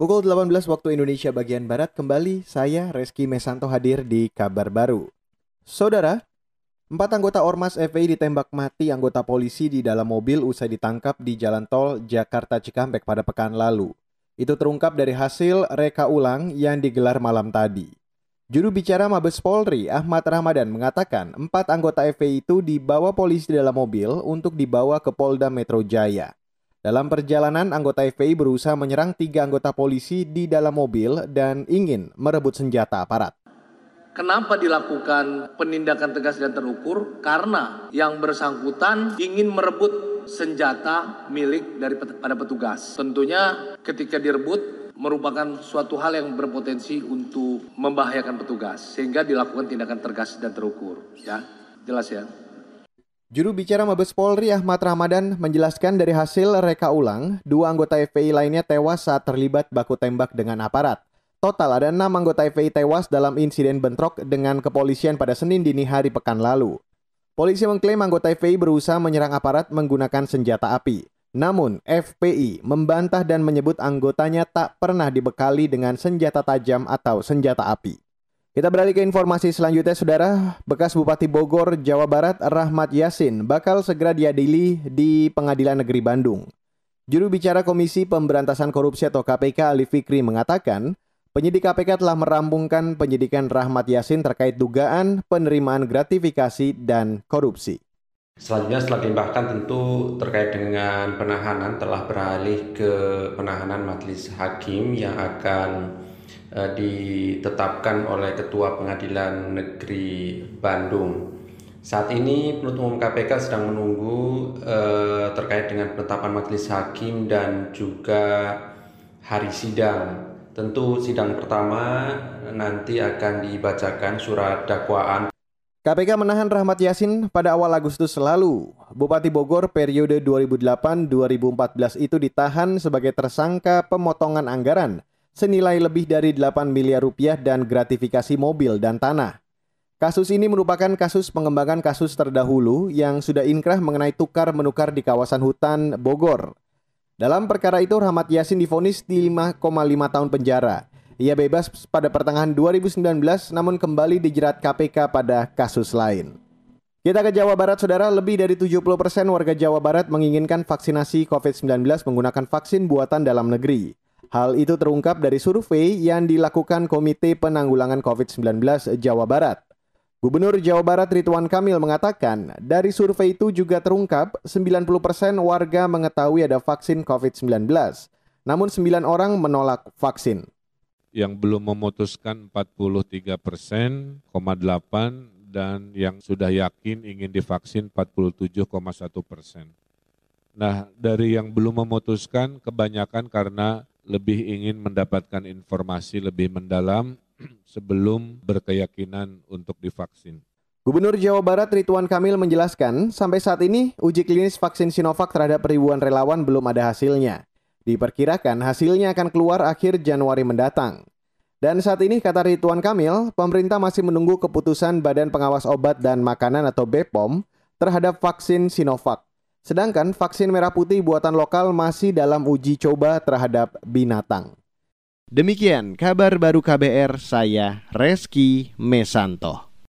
Pukul 18 waktu Indonesia bagian Barat kembali saya Reski Mesanto hadir di kabar baru. Saudara, empat anggota Ormas FPI ditembak mati anggota polisi di dalam mobil usai ditangkap di jalan tol Jakarta Cikampek pada pekan lalu. Itu terungkap dari hasil reka ulang yang digelar malam tadi. Juru bicara Mabes Polri, Ahmad Ramadan, mengatakan empat anggota FPI itu dibawa polisi dalam mobil untuk dibawa ke Polda Metro Jaya. Dalam perjalanan, anggota FPI berusaha menyerang tiga anggota polisi di dalam mobil dan ingin merebut senjata aparat. Kenapa dilakukan penindakan tegas dan terukur? Karena yang bersangkutan ingin merebut senjata milik dari pada petugas. Tentunya ketika direbut merupakan suatu hal yang berpotensi untuk membahayakan petugas sehingga dilakukan tindakan tegas dan terukur ya. Jelas ya. Juru bicara Mabes Polri Ahmad Ramadan menjelaskan dari hasil reka ulang, dua anggota FPI lainnya tewas saat terlibat baku tembak dengan aparat. Total ada enam anggota FPI tewas dalam insiden bentrok dengan kepolisian pada Senin dini hari pekan lalu. Polisi mengklaim anggota FPI berusaha menyerang aparat menggunakan senjata api. Namun, FPI membantah dan menyebut anggotanya tak pernah dibekali dengan senjata tajam atau senjata api. Kita beralih ke informasi selanjutnya, Saudara. Bekas Bupati Bogor, Jawa Barat, Rahmat Yasin, bakal segera diadili di Pengadilan Negeri Bandung. Juru bicara Komisi Pemberantasan Korupsi atau KPK Ali Fikri mengatakan, penyidik KPK telah merampungkan penyidikan Rahmat Yasin terkait dugaan penerimaan gratifikasi dan korupsi. Selanjutnya setelah dilimpahkan tentu terkait dengan penahanan telah beralih ke penahanan majelis hakim yang akan uh, ditetapkan oleh Ketua Pengadilan Negeri Bandung. Saat ini penuntut umum KPK sedang menunggu uh, terkait dengan penetapan majelis hakim dan juga hari sidang. Tentu sidang pertama nanti akan dibacakan surat dakwaan KPK menahan Rahmat Yasin pada awal Agustus lalu. Bupati Bogor periode 2008-2014 itu ditahan sebagai tersangka pemotongan anggaran senilai lebih dari 8 miliar rupiah dan gratifikasi mobil dan tanah. Kasus ini merupakan kasus pengembangan kasus terdahulu yang sudah inkrah mengenai tukar-menukar di kawasan hutan Bogor. Dalam perkara itu, Rahmat Yasin difonis di 5,5 tahun penjara. Ia bebas pada pertengahan 2019 namun kembali dijerat KPK pada kasus lain. Kita ke Jawa Barat, Saudara. Lebih dari 70% warga Jawa Barat menginginkan vaksinasi COVID-19 menggunakan vaksin buatan dalam negeri. Hal itu terungkap dari survei yang dilakukan Komite Penanggulangan COVID-19 Jawa Barat. Gubernur Jawa Barat Ridwan Kamil mengatakan, dari survei itu juga terungkap 90% warga mengetahui ada vaksin COVID-19, namun 9 orang menolak vaksin. Yang belum memutuskan 43 persen, 8 dan yang sudah yakin ingin divaksin 47,1 persen. Nah, dari yang belum memutuskan kebanyakan karena lebih ingin mendapatkan informasi lebih mendalam sebelum berkeyakinan untuk divaksin. Gubernur Jawa Barat Ridwan Kamil menjelaskan, sampai saat ini uji klinis vaksin Sinovac terhadap ribuan relawan belum ada hasilnya. Diperkirakan hasilnya akan keluar akhir Januari mendatang. Dan saat ini, kata Ridwan Kamil, pemerintah masih menunggu keputusan Badan Pengawas Obat dan Makanan atau BPOM terhadap vaksin Sinovac. Sedangkan vaksin merah putih buatan lokal masih dalam uji coba terhadap binatang. Demikian kabar baru KBR saya Reski Mesanto.